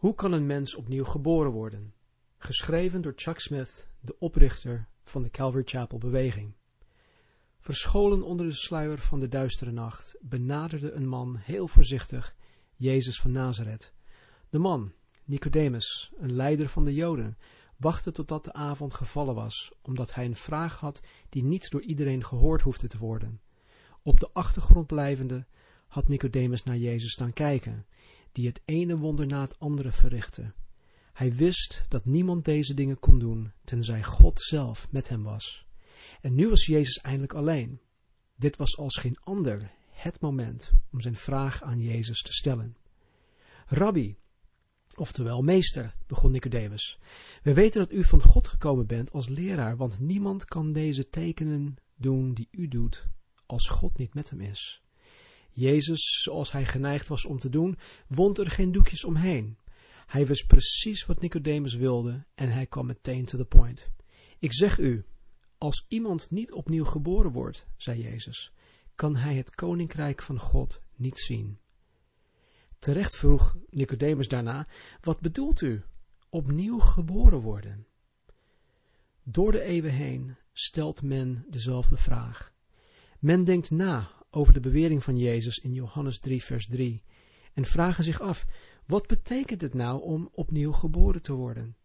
Hoe kan een mens opnieuw geboren worden? Geschreven door Chuck Smith, de oprichter van de Calvary Chapel beweging. Verscholen onder de sluier van de duistere nacht benaderde een man heel voorzichtig Jezus van Nazareth. De man, Nicodemus, een leider van de Joden, wachtte totdat de avond gevallen was, omdat hij een vraag had die niet door iedereen gehoord hoefde te worden. Op de achtergrond blijvende had Nicodemus naar Jezus staan kijken, die het ene wonder na het andere verrichtte. Hij wist dat niemand deze dingen kon doen, tenzij God zelf met hem was. En nu was Jezus eindelijk alleen. Dit was als geen ander het moment om zijn vraag aan Jezus te stellen. Rabbi, oftewel meester, begon Nicodemus, we weten dat u van God gekomen bent als leraar, want niemand kan deze tekenen doen die u doet, als God niet met hem is. Jezus, zoals hij geneigd was om te doen, wond er geen doekjes omheen. Hij wist precies wat Nicodemus wilde en hij kwam meteen to the point. Ik zeg u, als iemand niet opnieuw geboren wordt, zei Jezus, kan hij het koninkrijk van God niet zien. Terecht vroeg Nicodemus daarna, wat bedoelt u, opnieuw geboren worden? Door de eeuwen heen stelt men dezelfde vraag. Men denkt na over de bewering van Jezus in Johannes 3 vers 3 en vragen zich af, wat betekent het nou om opnieuw geboren te worden?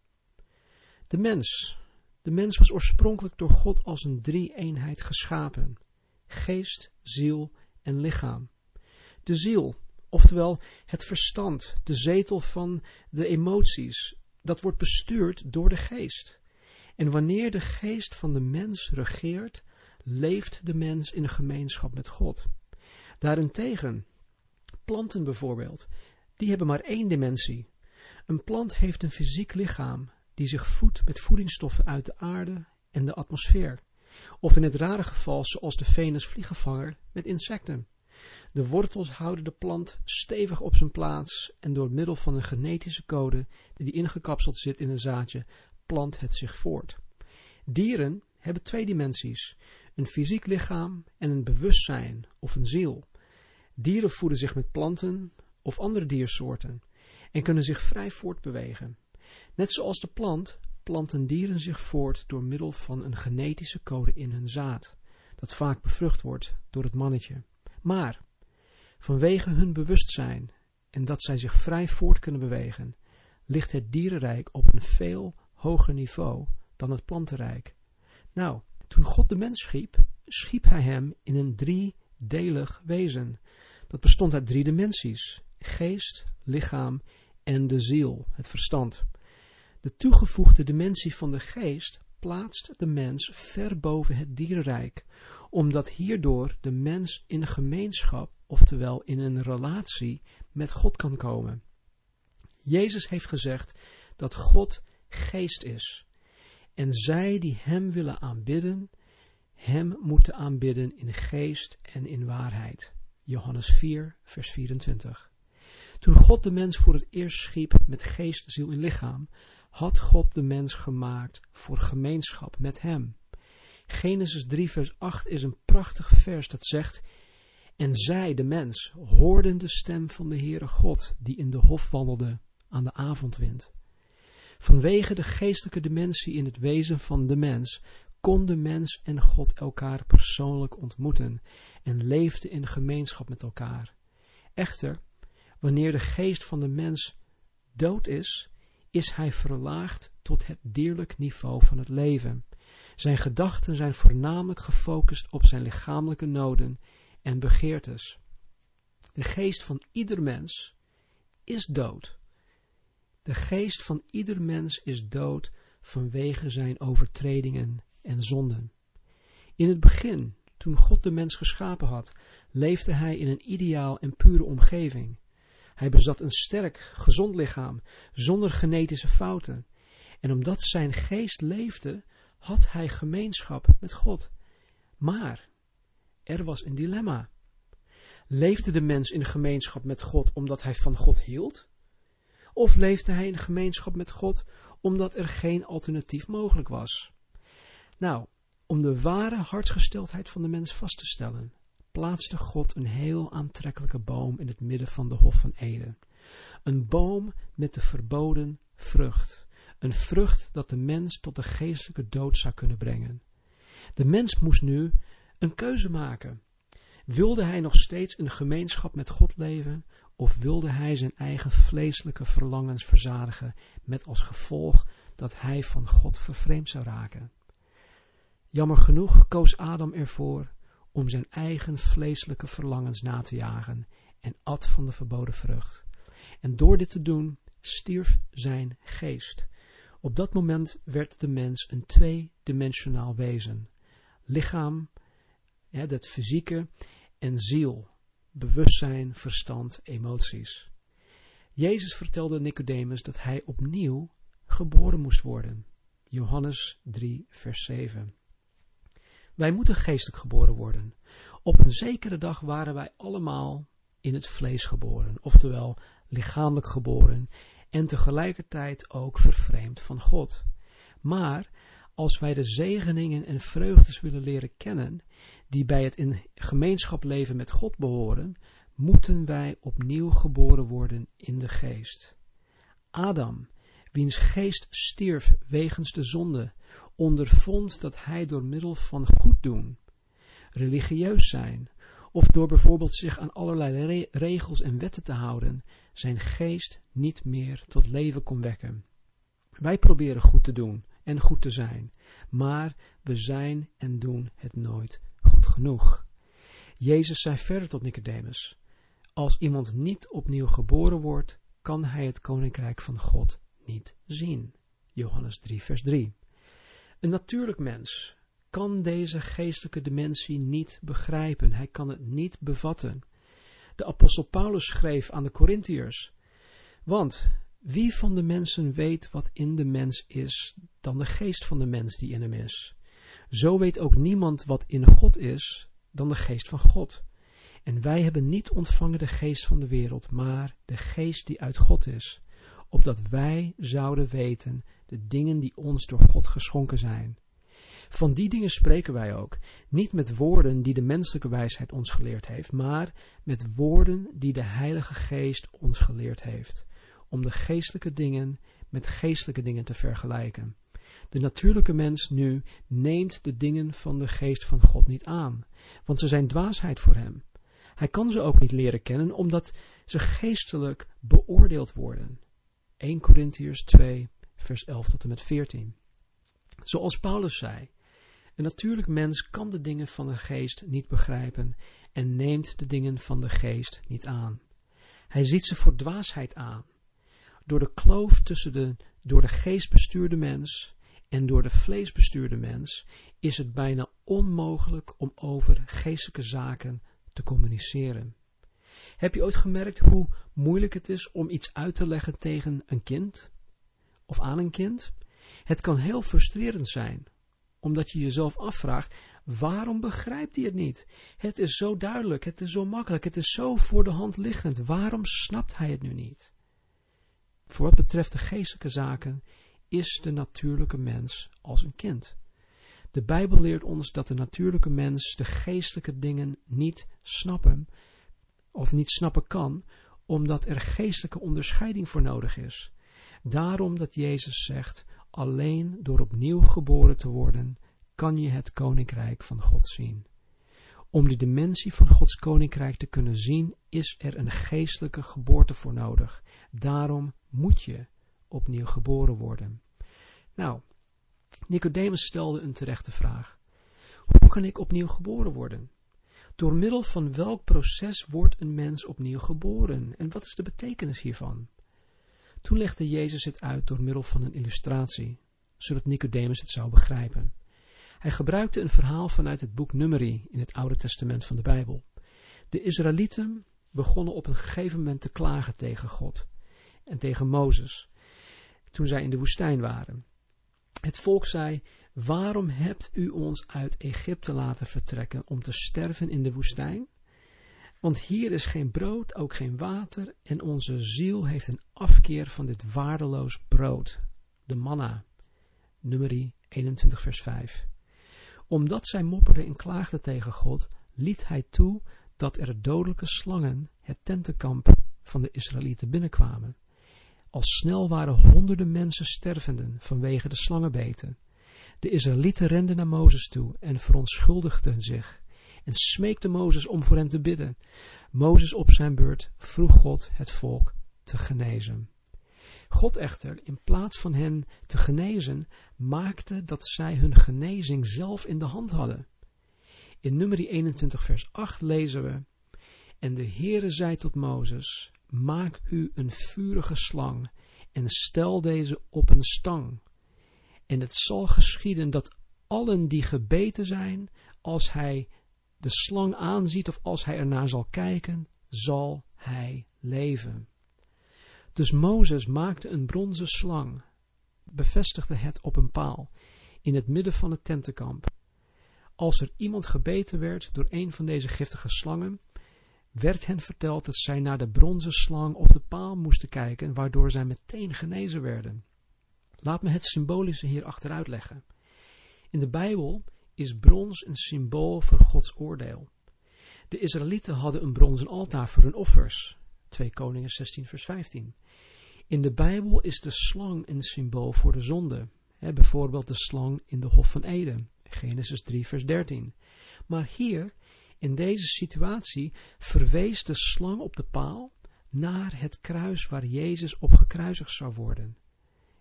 De mens, de mens was oorspronkelijk door God als een drie-eenheid geschapen. Geest, ziel en lichaam. De ziel, oftewel het verstand, de zetel van de emoties, dat wordt bestuurd door de geest. En wanneer de geest van de mens regeert, leeft de mens in een gemeenschap met God. Daarentegen, planten bijvoorbeeld, die hebben maar één dimensie. Een plant heeft een fysiek lichaam die zich voedt met voedingsstoffen uit de aarde en de atmosfeer. Of in het rare geval zoals de venusvliegenvanger met insecten. De wortels houden de plant stevig op zijn plaats en door middel van een genetische code die ingekapseld zit in een zaadje, plant het zich voort. Dieren hebben twee dimensies, een fysiek lichaam en een bewustzijn of een ziel. Dieren voeden zich met planten of andere diersoorten en kunnen zich vrij voortbewegen. Net zoals de plant planten dieren zich voort door middel van een genetische code in hun zaad, dat vaak bevrucht wordt door het mannetje. Maar, vanwege hun bewustzijn en dat zij zich vrij voort kunnen bewegen, ligt het dierenrijk op een veel hoger niveau dan het plantenrijk. Nou, toen God de mens schiep, schiep hij hem in een driedelig wezen. Dat bestond uit drie dimensies: geest, lichaam en de ziel, het verstand. De toegevoegde dimensie van de geest plaatst de mens ver boven het dierenrijk, omdat hierdoor de mens in een gemeenschap, oftewel in een relatie met God kan komen. Jezus heeft gezegd dat God geest is. En zij die hem willen aanbidden, hem moeten aanbidden in geest en in waarheid. Johannes 4, vers 24. Toen God de mens voor het eerst schiep met geest, ziel en lichaam, had God de mens gemaakt voor gemeenschap met hem. Genesis 3 vers 8 is een prachtig vers dat zegt, En zij, de mens, hoorden de stem van de Heere God, die in de hof wandelde aan de avondwind. Vanwege de geestelijke dimensie in het wezen van de mens, kon de mens en God elkaar persoonlijk ontmoeten en leefde in gemeenschap met elkaar. Echter, wanneer de geest van de mens dood is, is hij verlaagd tot het dierlijk niveau van het leven. Zijn gedachten zijn voornamelijk gefocust op zijn lichamelijke noden en begeertes. De geest van ieder mens is dood. De geest van ieder mens is dood vanwege zijn overtredingen en zonden. In het begin, toen God de mens geschapen had, leefde hij in een ideaal en pure omgeving. Hij bezat een sterk, gezond lichaam, zonder genetische fouten. En omdat zijn geest leefde, had hij gemeenschap met God. Maar er was een dilemma. Leefde de mens in gemeenschap met God omdat hij van God hield? Of leefde hij in gemeenschap met God omdat er geen alternatief mogelijk was? Nou, om de ware hartsgesteldheid van de mens vast te stellen, plaatste God een heel aantrekkelijke boom in het midden van de Hof van Eden. Een boom met de verboden vrucht. Een vrucht dat de mens tot de geestelijke dood zou kunnen brengen. De mens moest nu een keuze maken. Wilde hij nog steeds in gemeenschap met God leven, of wilde hij zijn eigen vleeselijke verlangens verzadigen, met als gevolg dat hij van God vervreemd zou raken? Jammer genoeg koos Adam ervoor om zijn eigen vleeselijke verlangens na te jagen en at van de verboden vrucht. En door dit te doen stierf zijn geest. Op dat moment werd de mens een tweedimensionaal wezen. Lichaam, ja, dat fysieke, en ziel, bewustzijn, verstand, emoties. Jezus vertelde Nicodemus dat hij opnieuw geboren moest worden. Johannes 3, vers 7. Wij moeten geestelijk geboren worden. Op een zekere dag waren wij allemaal in het vlees geboren, oftewel lichamelijk geboren en tegelijkertijd ook vervreemd van God. Maar als wij de zegeningen en vreugdes willen leren kennen, die bij het in gemeenschap leven met God behoren, moeten wij opnieuw geboren worden in de geest. Adam, wiens geest stierf wegens de zonde, ondervond dat hij door middel van goed doen, religieus zijn, of door bijvoorbeeld zich aan allerlei regels en wetten te houden, zijn geest niet meer tot leven kon wekken. Wij proberen goed te doen en goed te zijn, maar we zijn en doen het nooit goed genoeg. Jezus zei verder tot Nicodemus, als iemand niet opnieuw geboren wordt, kan hij het koninkrijk van God niet zien. Johannes 3 vers 3 Een natuurlijk mens kan deze geestelijke dimensie niet begrijpen. Hij kan het niet bevatten. De apostel Paulus schreef aan de Corinthiërs, want wie van de mensen weet wat in de mens is, dan de geest van de mens die in hem is? Zo weet ook niemand wat in God is, dan de geest van God. En wij hebben niet ontvangen de geest van de wereld, maar de geest die uit God is, opdat wij zouden weten de dingen die ons door God geschonken zijn. Van die dingen spreken wij ook, niet met woorden die de menselijke wijsheid ons geleerd heeft, maar met woorden die de Heilige Geest ons geleerd heeft, om de geestelijke dingen met geestelijke dingen te vergelijken. De natuurlijke mens nu neemt de dingen van de geest van God niet aan, want ze zijn dwaasheid voor hem. Hij kan ze ook niet leren kennen, omdat ze geestelijk beoordeeld worden. 1 Corinthiërs 2, vers 11 tot en met 14. Zoals Paulus zei, een natuurlijk mens kan de dingen van de geest niet begrijpen en neemt de dingen van de geest niet aan. Hij ziet ze voor dwaasheid aan. Door de kloof tussen de door de geest bestuurde mens en door de vlees bestuurde mens is het bijna onmogelijk om over geestelijke zaken te communiceren. Heb je ooit gemerkt hoe moeilijk het is om iets uit te leggen tegen een kind? Of aan een kind? Het kan heel frustrerend zijn, omdat je jezelf afvraagt, waarom begrijpt hij het niet? Het is zo duidelijk, het is zo makkelijk, het is zo voor de hand liggend, waarom snapt hij het nu niet? Voor wat betreft de geestelijke zaken is de natuurlijke mens als een kind. De Bijbel leert ons dat de natuurlijke mens de geestelijke dingen niet snappen, of niet snappen kan, omdat er geestelijke onderscheiding voor nodig is. Daarom dat Jezus zegt, alleen door opnieuw geboren te worden, kan je het koninkrijk van God zien. Om die dimensie van Gods koninkrijk te kunnen zien, is er een geestelijke geboorte voor nodig. Daarom moet je opnieuw geboren worden. Nou, Nicodemus stelde een terechte vraag. Hoe kan ik opnieuw geboren worden? Door middel van welk proces wordt een mens opnieuw geboren? En wat is de betekenis hiervan? Toen legde Jezus het uit door middel van een illustratie, zodat Nicodemus het zou begrijpen. Hij gebruikte een verhaal vanuit het boek Numeri in het Oude Testament van de Bijbel. De Israëlieten begonnen op een gegeven moment te klagen tegen God en tegen Mozes, toen zij in de woestijn waren. Het volk zei, waarom hebt u ons uit Egypte laten vertrekken om te sterven in de woestijn? Want hier is geen brood, ook geen water, en onze ziel heeft een afkeer van dit waardeloos brood, de manna. Nummerie 21 vers 5. Omdat zij mopperden en klaagden tegen God, liet hij toe dat er dodelijke slangen het tentenkamp van de Israëlieten binnenkwamen. Al snel waren honderden mensen stervenden vanwege de slangenbeten. De Israëlieten renden naar Mozes toe en verontschuldigden zich en smeekten Mozes om voor hen te bidden. Mozes op zijn beurt vroeg God het volk te genezen. God echter, in plaats van hen te genezen, maakte dat zij hun genezing zelf in de hand hadden. In nummer 21 vers 8 lezen we, En de Heere zei tot Mozes, maak u een vurige slang en stel deze op een stang. En het zal geschieden dat allen die gebeten zijn, als hij de slang aanziet of als hij ernaar zal kijken, zal hij leven. Dus Mozes maakte een bronzen slang, bevestigde het op een paal, in het midden van het tentenkamp. Als er iemand gebeten werd door een van deze giftige slangen, werd hen verteld dat zij naar de bronzen slang op de paal moesten kijken, waardoor zij meteen genezen werden. Laat me het symbolische hier achteruit leggen. In de Bijbel is brons een symbool voor Gods oordeel. De Israëlieten hadden een bronzen altaar voor hun offers. 2 Koningen 16 vers 15. In de Bijbel is de slang een symbool voor de zonde. bijvoorbeeld de slang in de Hof van Eden. Genesis 3 vers 13. Maar hier, in deze situatie, verwees de slang op de paal naar het kruis waar Jezus op gekruisigd zou worden.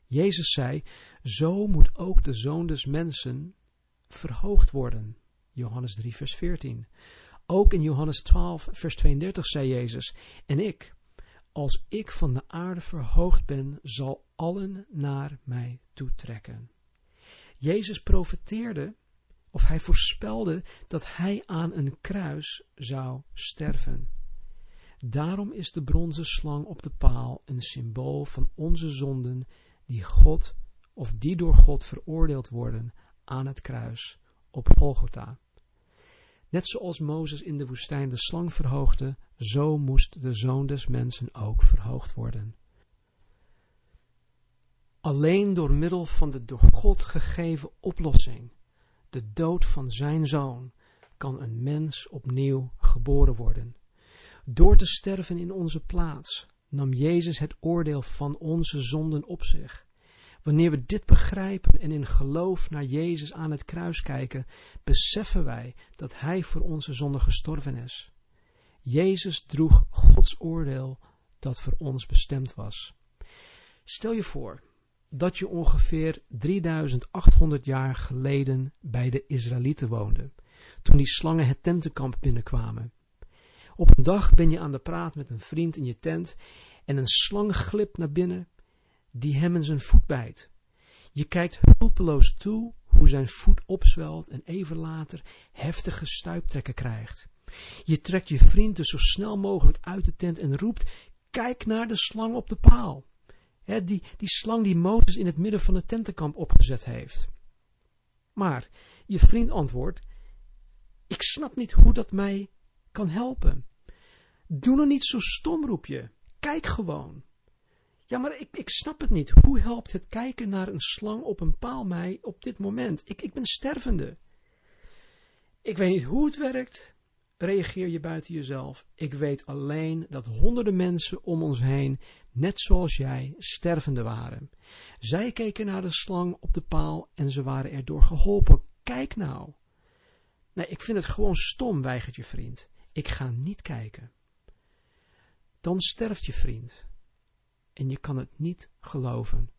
Jezus zei, zo moet ook de zoon des mensen verhoogd worden. Johannes 3 vers 14. Ook in Johannes 12 vers 32 zei Jezus, en ik, als ik van de aarde verhoogd ben, zal allen naar mij toetrekken. Jezus profeteerde, of hij voorspelde, dat hij aan een kruis zou sterven. Daarom is de bronzen slang op de paal een symbool van onze zonden die God of die door God veroordeeld worden aan het kruis op Golgotha. Net zoals Mozes in de woestijn de slang verhoogde, zo moest de zoon des mensen ook verhoogd worden. Alleen door middel van de door God gegeven oplossing, de dood van zijn zoon, kan een mens opnieuw geboren worden. Door te sterven in onze plaats nam Jezus het oordeel van onze zonden op zich. Wanneer we dit begrijpen en in geloof naar Jezus aan het kruis kijken, beseffen wij dat Hij voor onze zonde gestorven is. Jezus droeg Gods oordeel dat voor ons bestemd was. Stel je voor dat je ongeveer 3800 jaar geleden bij de Israëlieten woonde, toen die slangen het tentenkamp binnenkwamen. Op een dag ben je aan de praat met een vriend in je tent en een slang glipt naar binnen die hem in zijn voet bijt. Je kijkt hulpeloos toe hoe zijn voet opzwelt en even later heftige stuiptrekken krijgt. Je trekt je vriend dus zo snel mogelijk uit de tent en roept, kijk naar de slang op de paal. Die, die slang die Mozes in het midden van het tentenkamp opgezet heeft. Maar je vriend antwoordt, ik snap niet hoe dat mij kan helpen. Doe nou niet zo stom, roep je. Kijk gewoon. Ja, maar ik, ik snap het niet. Hoe helpt het kijken naar een slang op een paal mij op dit moment? Ik, ik ben stervende. Ik weet niet hoe het werkt. Reageer je buiten jezelf. Ik weet alleen dat honderden mensen om ons heen, net zoals jij, stervende waren. Zij keken naar de slang op de paal en ze waren erdoor geholpen. Kijk nou. Nee, ik vind het gewoon stom, weigert je vriend. Ik ga niet kijken. Dan sterft je vriend en je kan het niet geloven.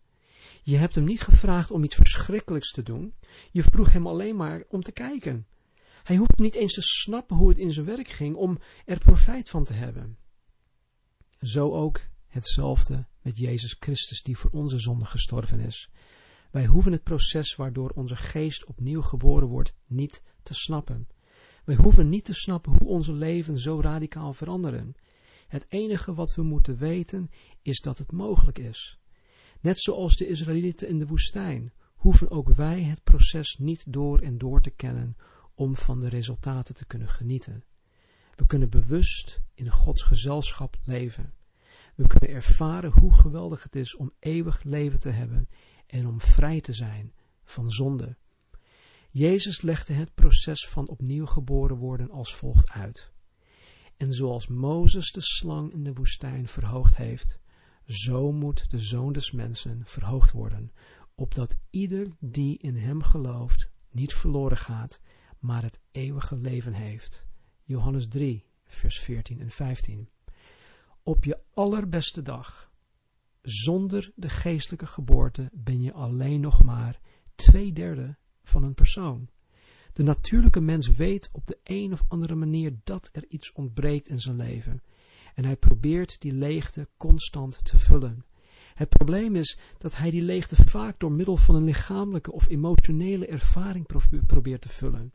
Je hebt hem niet gevraagd om iets verschrikkelijks te doen. Je vroeg hem alleen maar om te kijken. Hij hoeft niet eens te snappen hoe het in zijn werk ging om er profijt van te hebben. Zo ook hetzelfde met Jezus Christus die voor onze zonde gestorven is. Wij hoeven het proces waardoor onze geest opnieuw geboren wordt niet te snappen. Wij hoeven niet te snappen hoe onze leven zo radicaal veranderen. Het enige wat we moeten weten is dat het mogelijk is. Net zoals de Israëlieten in de woestijn, hoeven ook wij het proces niet door en door te kennen om van de resultaten te kunnen genieten. We kunnen bewust in Gods gezelschap leven. We kunnen ervaren hoe geweldig het is om eeuwig leven te hebben en om vrij te zijn van zonde. Jezus legde het proces van opnieuw geboren worden als volgt uit. En zoals Mozes de slang in de woestijn verhoogd heeft, zo moet de Zoon des Mensen verhoogd worden, opdat ieder die in hem gelooft niet verloren gaat, maar het eeuwige leven heeft. Johannes 3, vers 14 en 15. Op je allerbeste dag, zonder de geestelijke geboorte, ben je alleen nog maar twee derde van een persoon. De natuurlijke mens weet op de een of andere manier dat er iets ontbreekt in zijn leven. En hij probeert die leegte constant te vullen. Het probleem is dat hij die leegte vaak door middel van een lichamelijke of emotionele ervaring probeert te vullen.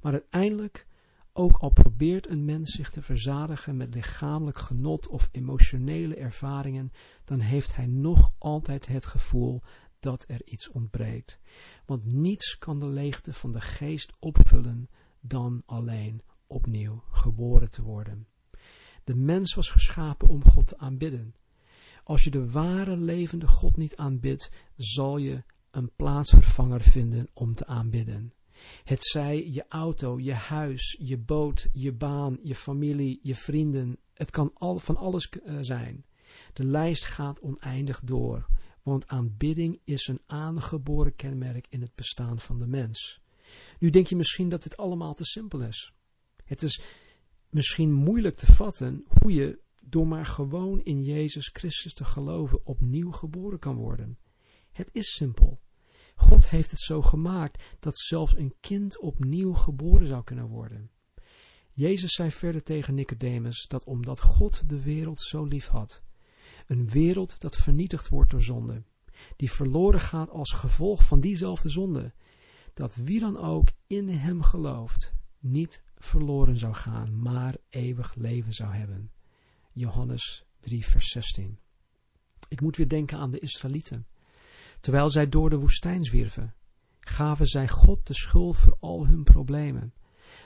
Maar uiteindelijk, ook al probeert een mens zich te verzadigen met lichamelijk genot of emotionele ervaringen, dan heeft hij nog altijd het gevoel dat er iets ontbreekt. Want niets kan de leegte van de geest opvullen dan alleen opnieuw geboren te worden. De mens was geschapen om God te aanbidden. Als je de ware levende God niet aanbidt, zal je een plaatsvervanger vinden om te aanbidden. Het zij je auto, je huis, je boot, je baan, je familie, je vrienden. Het kan al, van alles uh, zijn. De lijst gaat oneindig door, want aanbidding is een aangeboren kenmerk in het bestaan van de mens. Nu denk je misschien dat dit allemaal te simpel is. Het is misschien moeilijk te vatten hoe je door maar gewoon in Jezus Christus te geloven opnieuw geboren kan worden. Het is simpel. God heeft het zo gemaakt dat zelfs een kind opnieuw geboren zou kunnen worden. Jezus zei verder tegen Nicodemus dat omdat God de wereld zo lief had, een wereld dat vernietigd wordt door zonde, die verloren gaat als gevolg van diezelfde zonde, dat wie dan ook in hem gelooft, niet verloren zou gaan, maar eeuwig leven zou hebben. Johannes 3, vers 16. Ik moet weer denken aan de Israëlieten. Terwijl zij door de woestijn zwierven, gaven zij God de schuld voor al hun problemen.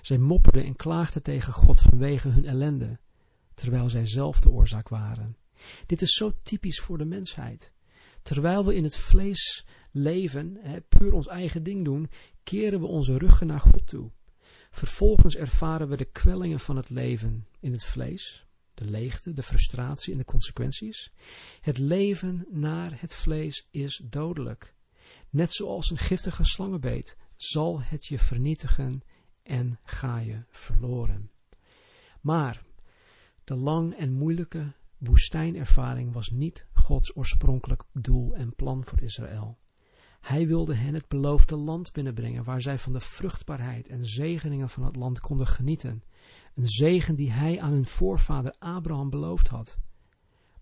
Zij mopperden en klaagden tegen God vanwege hun ellende, terwijl zij zelf de oorzaak waren. Dit is zo typisch voor de mensheid. Terwijl we in het vlees leven, puur ons eigen ding doen, keren we onze ruggen naar God toe. Vervolgens ervaren we de kwellingen van het leven in het vlees, de leegte, de frustratie en de consequenties. Het leven naar het vlees is dodelijk. Net zoals een giftige slangenbeet zal het je vernietigen en ga je verloren. Maar de lang en moeilijke woestijnervaring was niet Gods oorspronkelijk doel en plan voor Israël. Hij wilde hen het beloofde land binnenbrengen, waar zij van de vruchtbaarheid en zegeningen van het land konden genieten. Een zegen die hij aan hun voorvader Abraham beloofd had.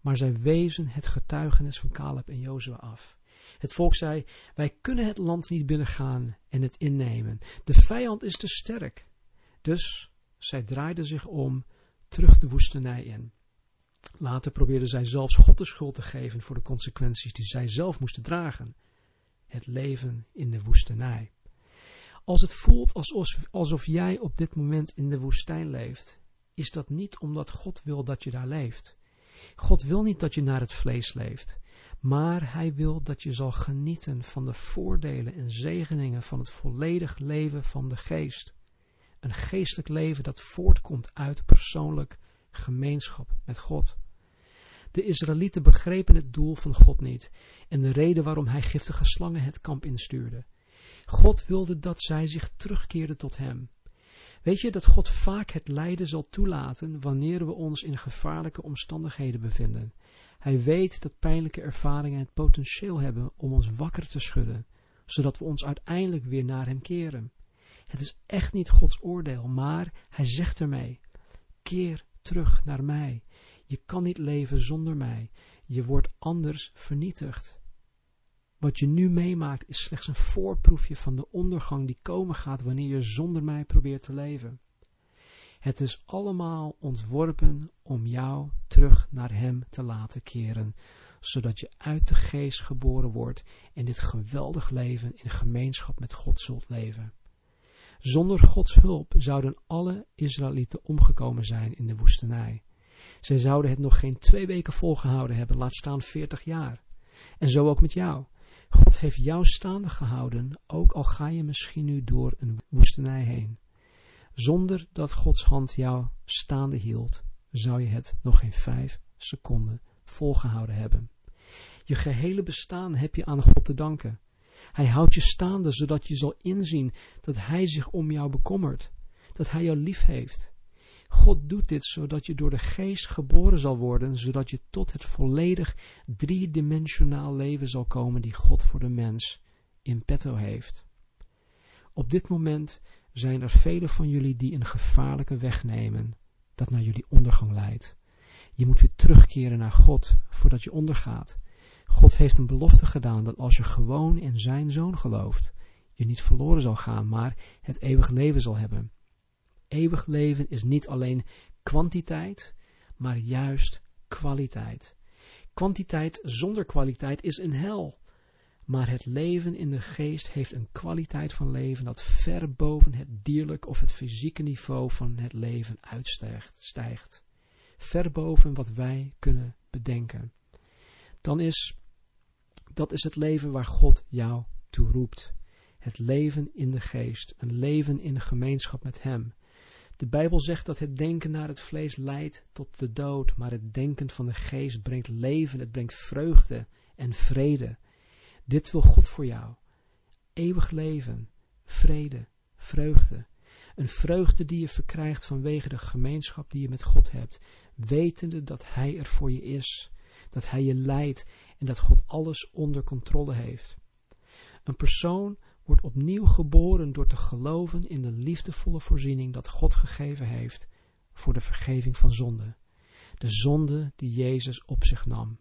Maar zij wezen het getuigenis van Caleb en Jozua af. Het volk zei, wij kunnen het land niet binnengaan en het innemen. De vijand is te sterk. Dus zij draaiden zich om, terug de woestenij in. Later probeerden zij zelfs God de schuld te geven voor de consequenties die zij zelf moesten dragen het leven in de woestenij. Als het voelt alsof, alsof jij op dit moment in de woestijn leeft, is dat niet omdat God wil dat je daar leeft. God wil niet dat je naar het vlees leeft, maar Hij wil dat je zal genieten van de voordelen en zegeningen van het volledig leven van de geest. Een geestelijk leven dat voortkomt uit persoonlijk gemeenschap met God. De Israëlieten begrepen het doel van God niet en de reden waarom hij giftige slangen het kamp instuurde. God wilde dat zij zich terugkeerden tot hem. Weet je dat God vaak het lijden zal toelaten wanneer we ons in gevaarlijke omstandigheden bevinden. Hij weet dat pijnlijke ervaringen het potentieel hebben om ons wakker te schudden, zodat we ons uiteindelijk weer naar hem keren. Het is echt niet Gods oordeel, maar hij zegt ermee, keer terug naar mij. Je kan niet leven zonder mij. Je wordt anders vernietigd. Wat je nu meemaakt is slechts een voorproefje van de ondergang die komen gaat wanneer je zonder mij probeert te leven. Het is allemaal ontworpen om jou terug naar Hem te laten keren, zodat je uit de geest geboren wordt en dit geweldig leven in gemeenschap met God zult leven. Zonder Gods hulp zouden alle Israëlieten omgekomen zijn in de woestenij. Zij zouden het nog geen twee weken volgehouden hebben, laat staan veertig jaar. En zo ook met jou. God heeft jou staande gehouden, ook al ga je misschien nu door een woestenij heen. Zonder dat Gods hand jou staande hield, zou je het nog geen vijf seconden volgehouden hebben. Je gehele bestaan heb je aan God te danken. Hij houdt je staande, zodat je zal inzien dat Hij zich om jou bekommert, dat Hij jou lief heeft. God doet dit zodat je door de geest geboren zal worden, zodat je tot het volledig driedimensionaal leven zal komen die God voor de mens in petto heeft. Op dit moment zijn er velen van jullie die een gevaarlijke weg nemen, dat naar jullie ondergang leidt. Je moet weer terugkeren naar God voordat je ondergaat. God heeft een belofte gedaan dat als je gewoon in zijn zoon gelooft, je niet verloren zal gaan, maar het eeuwig leven zal hebben. Eeuwig leven is niet alleen kwantiteit, maar juist kwaliteit. Kwantiteit zonder kwaliteit is een hel. Maar het leven in de geest heeft een kwaliteit van leven dat ver boven het dierlijk of het fysieke niveau van het leven uitstijgt. Stijgt. Ver boven wat wij kunnen bedenken. Dan is, dat is het leven waar God jou toe roept. Het leven in de geest, een leven in gemeenschap met Hem. De Bijbel zegt dat het denken naar het vlees leidt tot de dood, maar het denken van de geest brengt leven, het brengt vreugde en vrede. Dit wil God voor jou. Eeuwig leven, vrede, vreugde. Een vreugde die je verkrijgt vanwege de gemeenschap die je met God hebt, wetende dat Hij er voor je is, dat Hij je leidt en dat God alles onder controle heeft. Een persoon wordt opnieuw geboren door te geloven in de liefdevolle voorziening dat God gegeven heeft voor de vergeving van zonde. De zonde die Jezus op zich nam.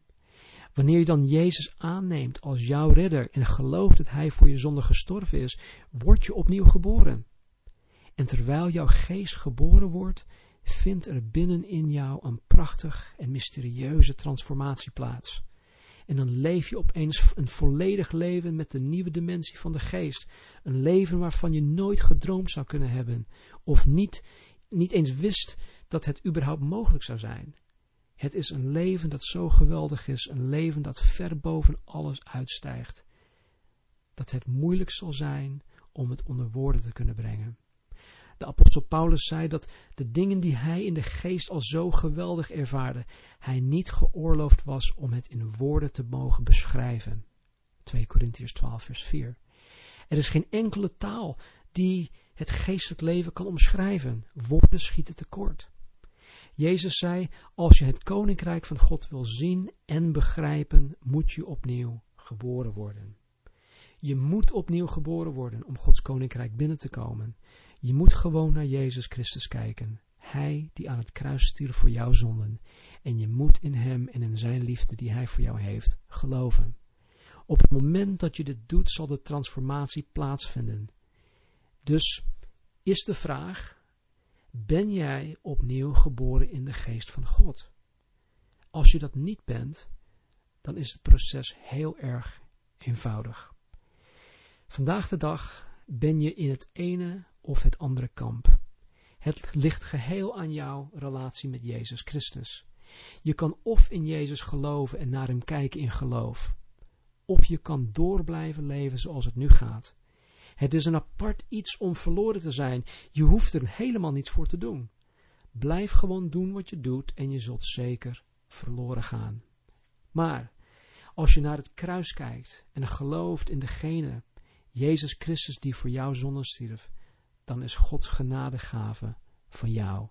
Wanneer je dan Jezus aanneemt als jouw redder en gelooft dat Hij voor je zonde gestorven is, word je opnieuw geboren. En terwijl jouw geest geboren wordt, vindt er binnenin jou een prachtig en mysterieuze transformatie plaats. En dan leef je opeens een volledig leven met de nieuwe dimensie van de geest. Een leven waarvan je nooit gedroomd zou kunnen hebben. Of niet, niet eens wist dat het überhaupt mogelijk zou zijn. Het is een leven dat zo geweldig is. Een leven dat ver boven alles uitstijgt. Dat het moeilijk zal zijn om het onder woorden te kunnen brengen. De apostel Paulus zei dat de dingen die hij in de geest al zo geweldig ervaarde, hij niet geoorloofd was om het in woorden te mogen beschrijven. 2 Korintiërs 12 vers 4. Er is geen enkele taal die het geestelijk leven kan omschrijven. Woorden schieten tekort. Jezus zei, als je het koninkrijk van God wil zien en begrijpen, moet je opnieuw geboren worden. Je moet opnieuw geboren worden om Gods koninkrijk binnen te komen. Je moet gewoon naar Jezus Christus kijken. Hij die aan het kruis stierf voor jouw zonden. En je moet in Hem en in Zijn liefde die Hij voor jou heeft, geloven. Op het moment dat je dit doet, zal de transformatie plaatsvinden. Dus is de vraag, ben jij opnieuw geboren in de geest van God? Als je dat niet bent, dan is het proces heel erg eenvoudig. Vandaag de dag ben je in het ene of het andere kamp. Het ligt geheel aan jouw relatie met Jezus Christus. Je kan of in Jezus geloven en naar hem kijken in geloof, of je kan door blijven leven zoals het nu gaat. Het is een apart iets om verloren te zijn. Je hoeft er helemaal niets voor te doen. Blijf gewoon doen wat je doet en je zult zeker verloren gaan. Maar als je naar het kruis kijkt en gelooft in degene, Jezus Christus die voor jouw zonden stierf, dan is Gods genadegave van jou.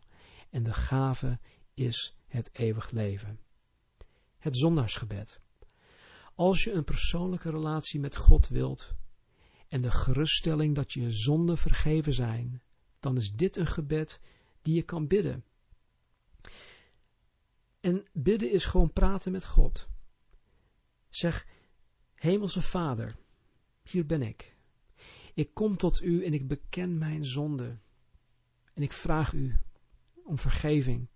En de gave is het eeuwig leven. Het zondaarsgebed. Als je een persoonlijke relatie met God wilt en de geruststelling dat je zonden vergeven zijn, dan is dit een gebed die je kan bidden. En bidden is gewoon praten met God. Zeg, Hemelse Vader, hier ben ik. Ik kom tot u en ik beken mijn zonde. En ik vraag u om vergeving.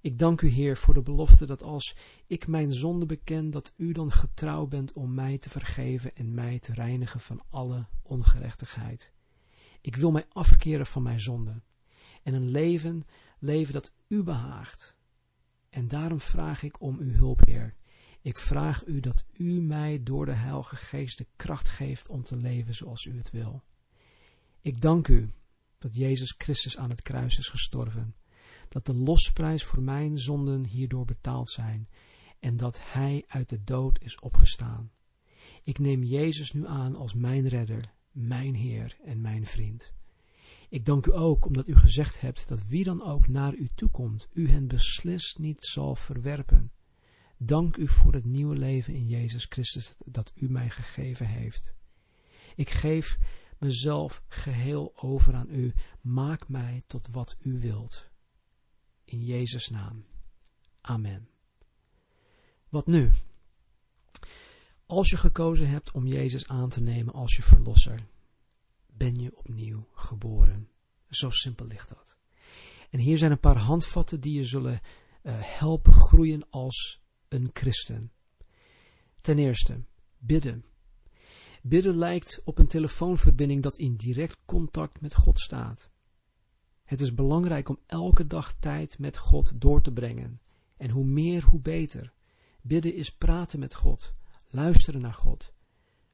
Ik dank u, Heer, voor de belofte dat als ik mijn zonde beken, dat u dan getrouw bent om mij te vergeven en mij te reinigen van alle ongerechtigheid. Ik wil mij afkeren van mijn zonde en een leven leven dat u behaagt. En daarom vraag ik om uw hulp, Heer. Ik vraag u dat u mij door de Heilige Geest de kracht geeft om te leven zoals u het wil. Ik dank u dat Jezus Christus aan het kruis is gestorven, dat de losprijs voor mijn zonden hierdoor betaald zijn en dat Hij uit de dood is opgestaan. Ik neem Jezus nu aan als mijn redder, mijn Heer en mijn vriend. Ik dank u ook omdat u gezegd hebt dat wie dan ook naar u toekomt, u hen beslist niet zal verwerpen. Dank u voor het nieuwe leven in Jezus Christus dat u mij gegeven heeft. Ik geef mezelf geheel over aan u. Maak mij tot wat u wilt. In Jezus' naam. Amen. Wat nu? Als je gekozen hebt om Jezus aan te nemen als je verlosser, ben je opnieuw geboren. Zo simpel ligt dat. En hier zijn een paar handvatten die je zullen uh, helpen groeien als een christen. Ten eerste, bidden. Bidden lijkt op een telefoonverbinding dat in direct contact met God staat. Het is belangrijk om elke dag tijd met God door te brengen. En hoe meer, hoe beter. Bidden is praten met God, luisteren naar God.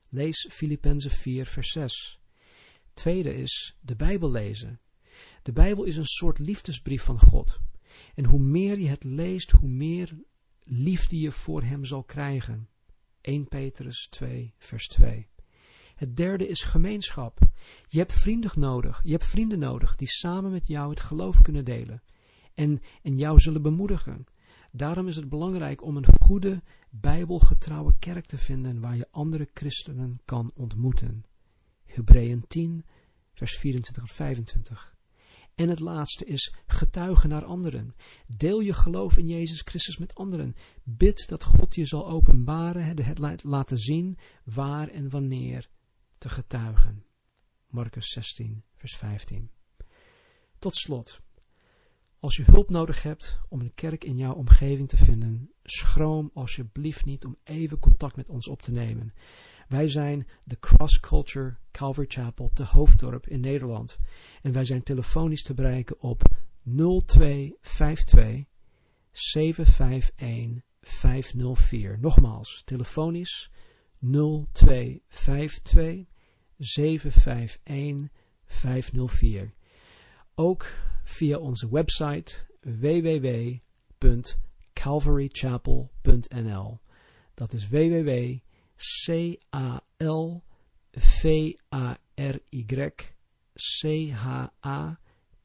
Lees Filippenzen 4, vers 6. Tweede is de Bijbel lezen. De Bijbel is een soort liefdesbrief van God. En hoe meer je het leest, hoe meer liefde je voor hem zal krijgen. 1 Petrus 2, vers 2. Het derde is gemeenschap. Je hebt vrienden nodig. Je hebt vrienden nodig die samen met jou het geloof kunnen delen. En, en jou zullen bemoedigen. Daarom is het belangrijk om een goede, bijbelgetrouwe kerk te vinden waar je andere christenen kan ontmoeten. Hebreeën 10, vers 24 en 25. En het laatste is getuigen naar anderen. Deel je geloof in Jezus Christus met anderen. Bid dat God je zal openbaren, het laten zien waar en wanneer te getuigen. Marcus 16, vers 15. Tot slot. Als je hulp nodig hebt om een kerk in jouw omgeving te vinden, schroom alsjeblieft niet om even contact met ons op te nemen. Wij zijn de Cross Culture Calvary Chapel te Hoofddorp in Nederland. En wij zijn telefonisch te bereiken op 0252 751 504. Nogmaals, telefonisch 0252 751 504. Ook via onze website www.calvarychapel.nl. Dat is www C A L V A R Y C H A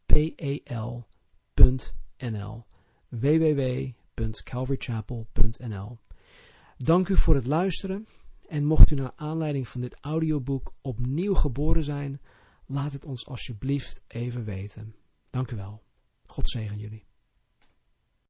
P E L.nl www.calvarychapel.nl Dank u voor het luisteren en mocht u naar aanleiding van dit audioboek opnieuw geboren zijn, laat het ons alsjeblieft even weten. Dank u wel. God zegen jullie.